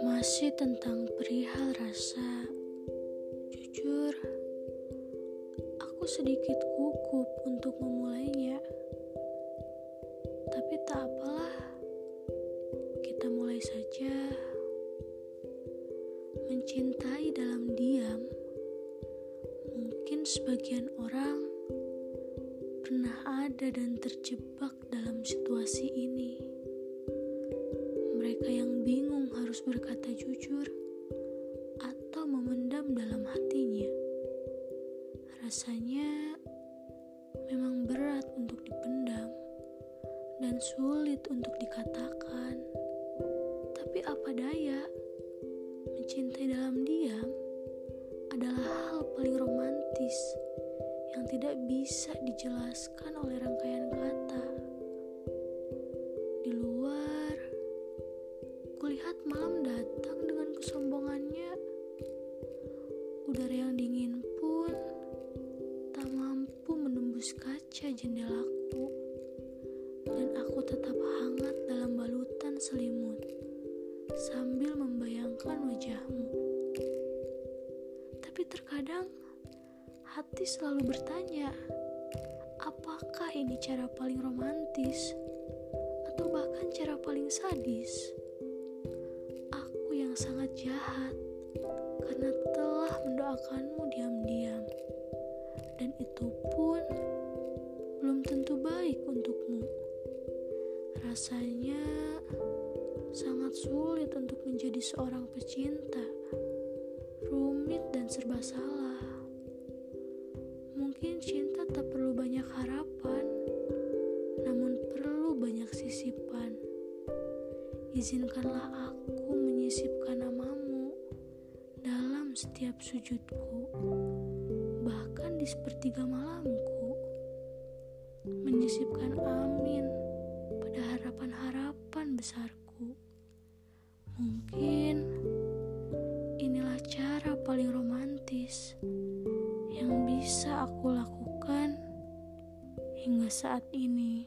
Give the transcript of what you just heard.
Masih tentang perihal rasa, jujur, aku sedikit gugup untuk memulainya. Tapi tak apalah, kita mulai saja. Mencintai dalam diam, mungkin sebagian orang pernah ada dan terjebak dalam situasi ini. Mereka yang bingung harus berkata jujur atau memendam dalam hatinya. Rasanya memang berat untuk dipendam dan sulit untuk dikatakan. Tapi apa daya, mencintai dalam diam adalah hal paling romantis yang tidak bisa dijelaskan oleh rangkaian kata. Di luar, kulihat malam datang dengan kesombongannya. Udara yang dingin pun tak mampu menembus kaca jendelaku. Dan aku tetap hangat dalam balutan selimut sambil membayangkan wajahmu. Tapi terkadang hati selalu bertanya, apakah ini cara paling romantis atau bahkan cara paling sadis? Aku yang sangat jahat karena telah mendoakanmu diam-diam, dan itu pun belum tentu baik untukmu. Rasanya sangat sulit untuk menjadi seorang pecinta, rumit dan serba salah. Tak perlu banyak harapan, namun perlu banyak sisipan. Izinkanlah aku menyisipkan namamu dalam setiap sujudku, bahkan di sepertiga malamku. Menyisipkan amin pada harapan-harapan besarku. Mungkin hingga saat ini.